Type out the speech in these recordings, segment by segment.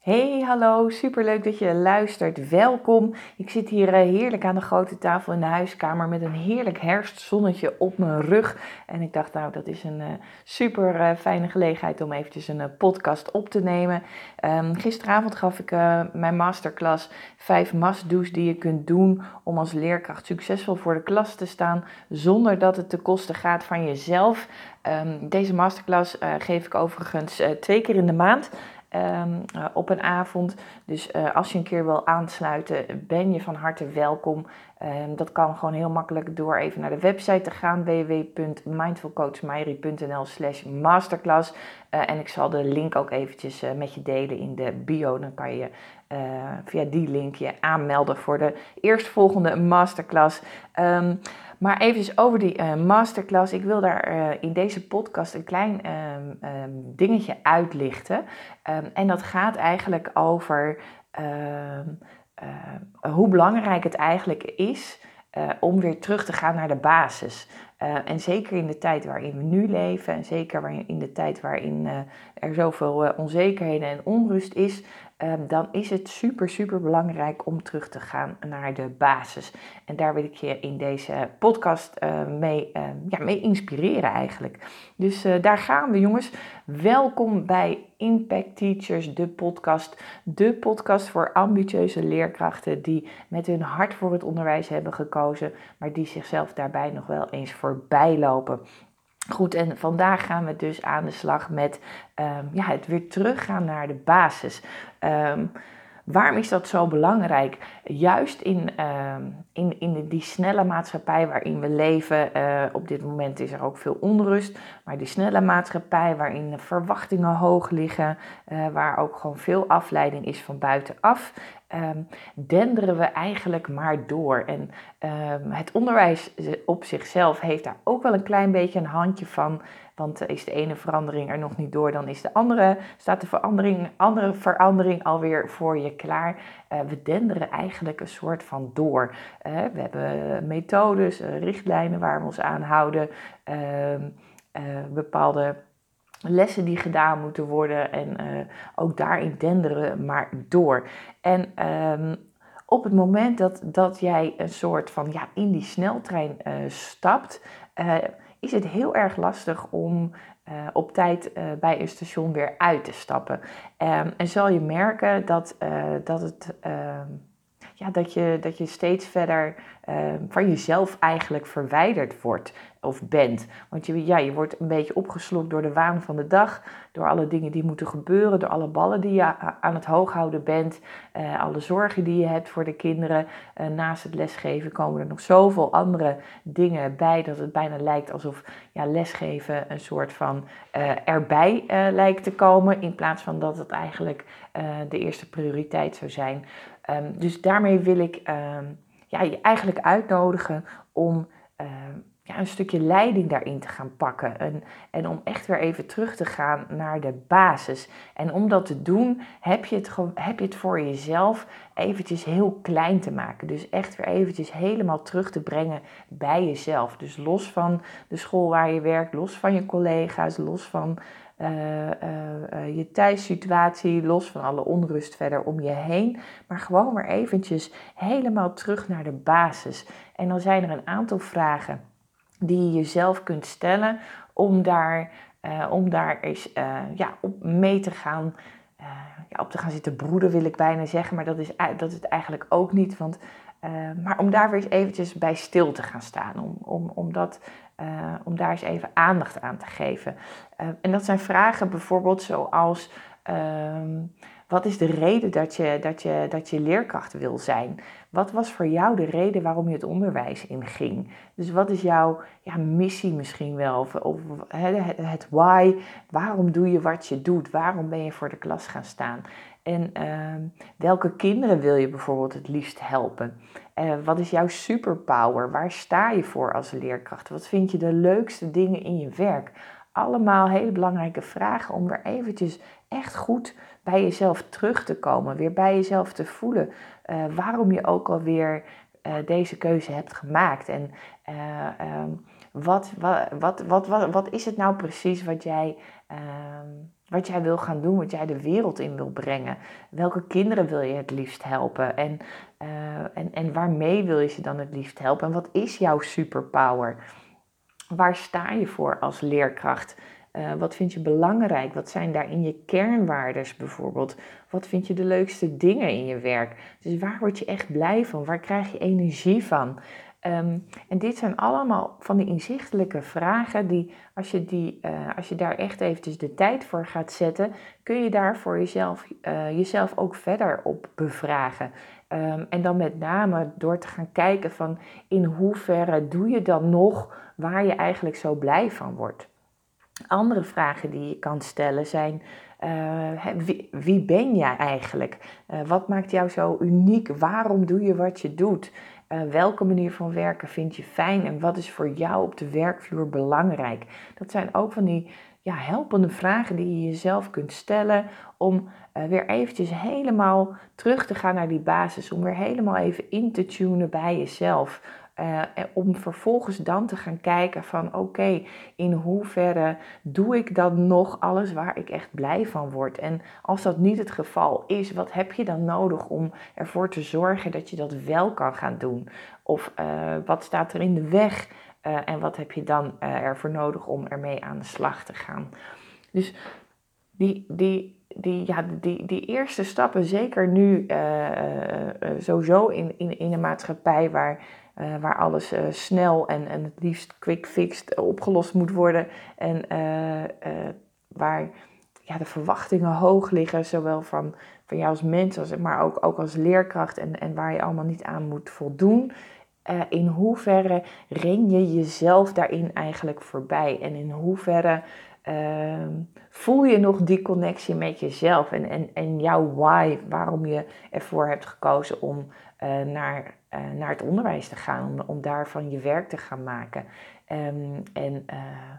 Hey, hallo, superleuk dat je luistert. Welkom. Ik zit hier eh, heerlijk aan de grote tafel in de huiskamer met een heerlijk herfstzonnetje op mijn rug. En ik dacht, nou, dat is een uh, super uh, fijne gelegenheid om eventjes een podcast op te nemen. Um, gisteravond gaf ik mijn masterclass vijf must-do's die je kunt doen om als leerkracht succesvol voor de klas te staan, zonder dat het ten koste gaat van jezelf. Um, deze masterclass geef ik overigens twee keer in de maand. Um, uh, op een avond. Dus uh, als je een keer wil aansluiten, ben je van harte welkom. Um, dat kan gewoon heel makkelijk door even naar de website te gaan: www.mindfulcoachmairie.nl slash masterclass. Uh, en ik zal de link ook eventjes met je delen in de bio. Dan kan je via die link je aanmelden voor de eerstvolgende masterclass. Um, maar even over die uh, masterclass. Ik wil daar uh, in deze podcast een klein um, um, dingetje uitlichten. Um, en dat gaat eigenlijk over uh, hoe belangrijk het eigenlijk is om weer terug te gaan naar de basis. en zeker in de tijd waarin we nu leven, en zeker in de tijd waarin er zoveel onzekerheden en onrust is, Ehm, dan is het super, super belangrijk om terug te gaan naar de basis. En daar wil ik je in deze podcast uh, mee, uh, ja, mee inspireren eigenlijk. Dus uh, daar gaan we jongens. Welkom bij Impact Teachers, de podcast. De podcast voor ambitieuze leerkrachten die met hun hart voor het onderwijs hebben gekozen, maar die zichzelf daarbij nog wel eens voorbij lopen. Goed, en vandaag gaan we dus aan de slag met um, ja, het weer teruggaan naar de basis. Um, waarom is dat zo belangrijk? Juist in, um, in, in die snelle maatschappij waarin we leven, uh, op dit moment is er ook veel onrust, maar die snelle maatschappij waarin de verwachtingen hoog liggen, uh, waar ook gewoon veel afleiding is van buitenaf, um, denderen we eigenlijk maar door. En um, het onderwijs op zichzelf heeft daar ook wel een klein beetje een handje van. Want is de ene verandering er nog niet door, dan is de andere, staat de verandering, andere verandering alweer voor je klaar. Uh, we denderen eigenlijk een soort van door. Uh, we hebben methodes, uh, richtlijnen waar we ons aan houden, ehm, bepaalde lessen die gedaan moeten worden en uh, ook daarin denderen maar door. En um, op het moment dat, dat jij een soort van ja, in die sneltrein uh, stapt, uh, is het heel erg lastig om op tijd bij een station weer uit te stappen. Um, en zal je merken dat, dat het ehm, ja, dat, je, dat je steeds verder van jezelf eigenlijk verwijderd wordt of bent. Want je, ja, je wordt een beetje opgeslokt door de waan van de dag, door alle dingen die moeten gebeuren, door alle ballen die je aan het hooghouden bent, uh, alle zorgen die je hebt voor de kinderen. Uh, naast het lesgeven komen er nog zoveel andere dingen bij dat het bijna lijkt alsof ja, lesgeven een soort van erbij lijkt te komen, in plaats van dat het eigenlijk de eerste prioriteit zou zijn. Um, dus daarmee wil ik um, ja, je eigenlijk uitnodigen om um, een stukje leiding daarin te gaan pakken. En, en om echt weer even terug te gaan naar de basis. En om dat te doen, heb je het, heb je het voor jezelf eventjes heel klein te maken. Dus echt weer eventjes helemaal terug te brengen bij jezelf. Dus los van de school waar je werkt, los van je collega's, los van uh, uh, uh, je thuissituatie, los van alle onrust verder om je heen. Maar gewoon weer eventjes helemaal terug naar de basis. En dan zijn er een aantal vragen die je jezelf kunt stellen om daar, om daar eens ja, op mee te gaan. ja, op te gaan zitten broeden wil ik bijna zeggen, maar dat is, dat is het eigenlijk ook niet. Want, maar om daar weer eens eventjes bij stil te gaan staan. Om, om, om dat om daar eens even aandacht aan te geven. En dat zijn vragen bijvoorbeeld zoals: uh, wat is de reden dat je, dat, je, dat je leerkracht wil zijn? Wat was voor jou de reden waarom je het onderwijs inging? Dus wat is jouw ja, missie misschien wel? Of, het, why? Waarom doe je wat je doet? Waarom ben je voor de klas gaan staan? En ehm, welke kinderen wil je bijvoorbeeld het liefst helpen? Uh, wat is jouw superpower? Waar sta je voor als leerkracht? Wat vind je de leukste dingen in je werk? Allemaal hele belangrijke vragen om weer eventjes echt goed bij jezelf terug te komen. Weer bij jezelf te voelen uh, waarom je ook alweer uh, deze keuze hebt gemaakt. En uh, um, wat, wat, wat, wat, wat, wat is het nou precies wat jij, ehm, wat jij wil gaan doen, wat jij de wereld in wil brengen? Welke kinderen wil je het liefst helpen? En, en, en waarmee wil je ze dan het liefst helpen? En wat is jouw superpower? Waar sta je voor als leerkracht? Uh, wat vind je belangrijk? Wat zijn daarin je kernwaardes bijvoorbeeld? Wat vind je de leukste dingen in je werk? Dus waar word je echt blij van? Waar krijg je energie van? Um, en dit zijn allemaal van die inzichtelijke vragen die, als je, die, uh, als je daar echt eventjes de tijd voor gaat zetten, kun je daar voor jezelf, uh, jezelf ook verder op bevragen. Um, en dan met name door te gaan kijken van in hoeverre doe je dan nog waar je eigenlijk zo blij van wordt. Andere vragen die je kan stellen zijn: uh, wie, ben jij eigenlijk? Uh, wat maakt jou zo uniek? Waarom doe je wat je doet? Uh, welke manier van werken vind je fijn en wat is voor jou op de werkvloer belangrijk? Dat zijn ook van die ja, helpende vragen die je jezelf kunt stellen om weer eventjes helemaal terug te gaan naar die basis, om weer helemaal even in te tunen bij jezelf. Uh, om vervolgens dan te gaan kijken van oké, in hoeverre doe ik dan nog alles waar ik echt blij van word? En als dat niet het geval is, wat heb je dan nodig om ervoor te zorgen dat je dat wel kan gaan doen? Of uh, wat staat er in de weg en wat heb je dan ervoor nodig om ermee aan de slag te gaan? Dus die, die, die, ja, die, die eerste stappen, zeker nu sowieso in, in, in een maatschappij waar uh, waar alles uh, snel en, en het liefst quick fixed opgelost moet worden. En uh, waar ja, de verwachtingen hoog liggen, zowel van, van jou als mens, als, maar ook, ook als leerkracht. En, en waar je allemaal niet aan moet voldoen. in hoeverre ren je jezelf daarin eigenlijk voorbij? En in hoeverre ehm, voel je nog die connectie met jezelf en, en, en jouw why, waarom je ervoor hebt gekozen om naar uh, naar het onderwijs te gaan, om, om daarvan je werk te gaan maken. Um, en uh,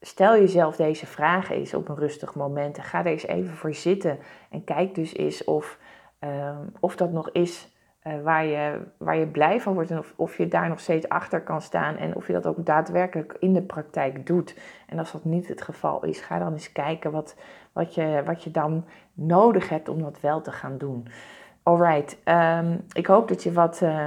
stel jezelf deze vragen eens op een rustig moment en ga er eens even voor zitten en kijk dus eens of, um, of dat nog is uh, waar, je, waar je blij van wordt en of, of je daar nog steeds achter kan staan en of je dat ook daadwerkelijk in de praktijk doet. En als dat niet het geval is, ga dan eens kijken wat, wat, je, wat je dan nodig hebt om dat wel te gaan doen. Alright, um, ik hoop dat je wat uh,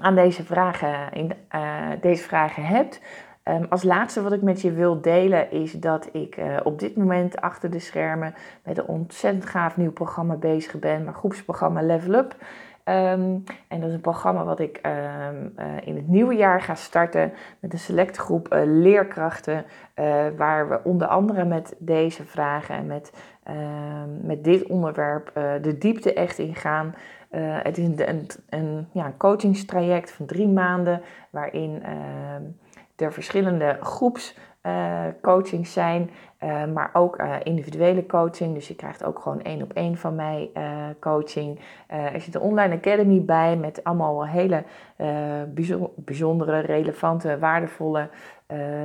aan deze vragen, in, uh, deze vragen hebt. Um, als laatste wat ik met je wil delen is dat ik uh, op dit moment achter de schermen met een ontzettend gaaf nieuw programma bezig ben, mijn groepsprogramma Level Up. Um, en dat is een programma wat ik um, uh, in het nieuwe jaar ga starten met een selecte groep uh, leerkrachten, uh, waar we onder andere met deze vragen en met Ehm, met dit onderwerp de diepte echt ingaan. Uh, het is een, een, een, ja, een coachingstraject van drie maanden, waarin er verschillende groepscoachings zijn, eh, maar ook individuele coaching. Dus je krijgt ook gewoon één op één van mij coaching. er zit een online academy bij met allemaal hele bijzondere, relevante, waardevolle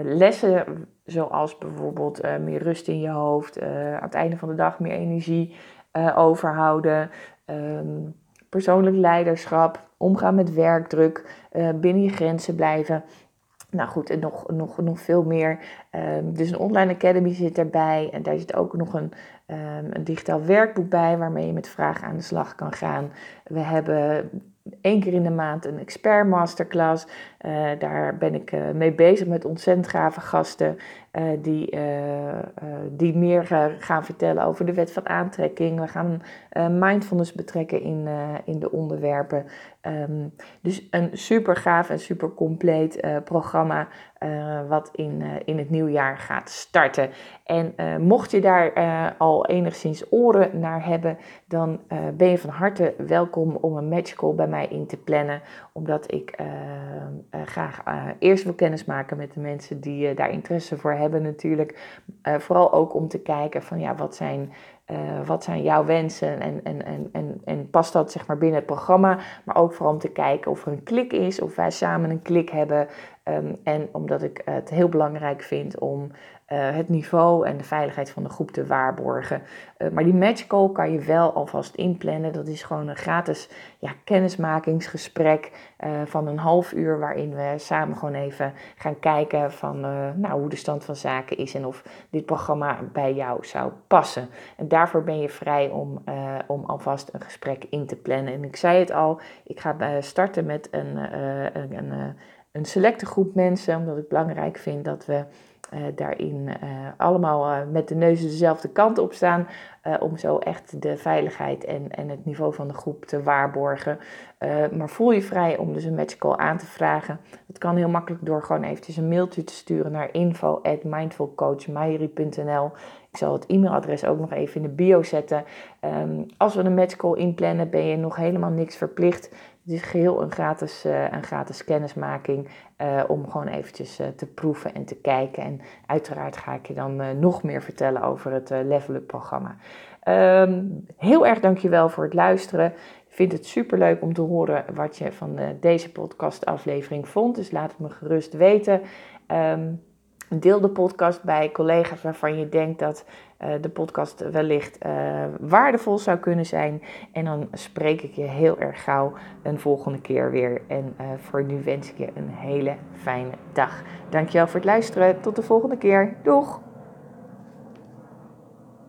lessen Zoals bijvoorbeeld uh, meer rust in je hoofd, uh, aan het einde van de dag meer energie uh, overhouden, um, persoonlijk leiderschap, omgaan met werkdruk, binnen je grenzen blijven. Nou goed, en nog, nog, nog veel meer. Um, dus een online academy zit erbij. En daar zit ook nog een, um, een digitaal werkboek bij waarmee je met vragen aan de slag kan gaan. We hebben één keer in de maand een expert masterclass. Uh, daar ben ik uh, mee bezig met ontzettend gave gasten uh, die, die meer gaan vertellen over de wet van aantrekking. We gaan mindfulness betrekken in, in de onderwerpen. Um, dus een super gaaf en super compleet programma wat in, in het nieuwjaar gaat starten. En mocht je daar al enigszins oren naar hebben, dan ben je van harte welkom om een matchcall bij mij in te plannen. Omdat ik graag eerst wil kennismaken met de mensen die daar interesse voor hebben natuurlijk. vooral ook om te kijken van ja, wat zijn wat zijn jouw wensen en, en, en, en, past dat zeg maar binnen het programma? Maar ook vooral om te kijken of er een klik is, of wij samen een klik hebben. Um, en omdat ik het heel belangrijk vind om het niveau en de veiligheid van de groep te waarborgen. maar die matchcall kan je wel alvast inplannen. Dat is gewoon een gratis ja, kennismakingsgesprek van een half uur, waarin we samen gewoon even gaan kijken van nou, hoe de stand van zaken is en of dit programma bij jou zou passen. En daarvoor ben je vrij om, om alvast een gesprek in te plannen. En ik zei het al, ik ga starten met een, een, een een selecte groep mensen, omdat ik belangrijk vind dat we daarin uh, allemaal uh, met de neuzen dezelfde kant op staan. om zo echt de veiligheid en, en het niveau van de groep te waarborgen. maar voel je vrij om dus een matchcall aan te vragen. Het kan heel makkelijk door gewoon eventjes een mailtje te sturen naar info@mindfulcoachmairi.nl. Ik zal het e-mailadres ook nog even in de bio zetten. Um, als we een matchcall inplannen, ben je nog helemaal niks verplicht. Het is geheel een gratis, uh, een gratis kennismaking uh, om gewoon eventjes uh, te proeven en te kijken. En uiteraard ga ik je dan nog meer vertellen over het Level Up programma. Um, heel erg dankjewel voor het luisteren. Ik vind het super leuk om te horen wat je van deze podcast aflevering vond. Dus laat het me gerust weten. Um, Deel de podcast bij collega's waarvan je denkt dat de podcast wellicht uh, waardevol zou kunnen zijn. En dan spreek ik je heel erg gauw een volgende keer weer. En uh, voor nu wens ik je een hele fijne dag. Dankjewel voor het luisteren. Tot de volgende keer. Doeg!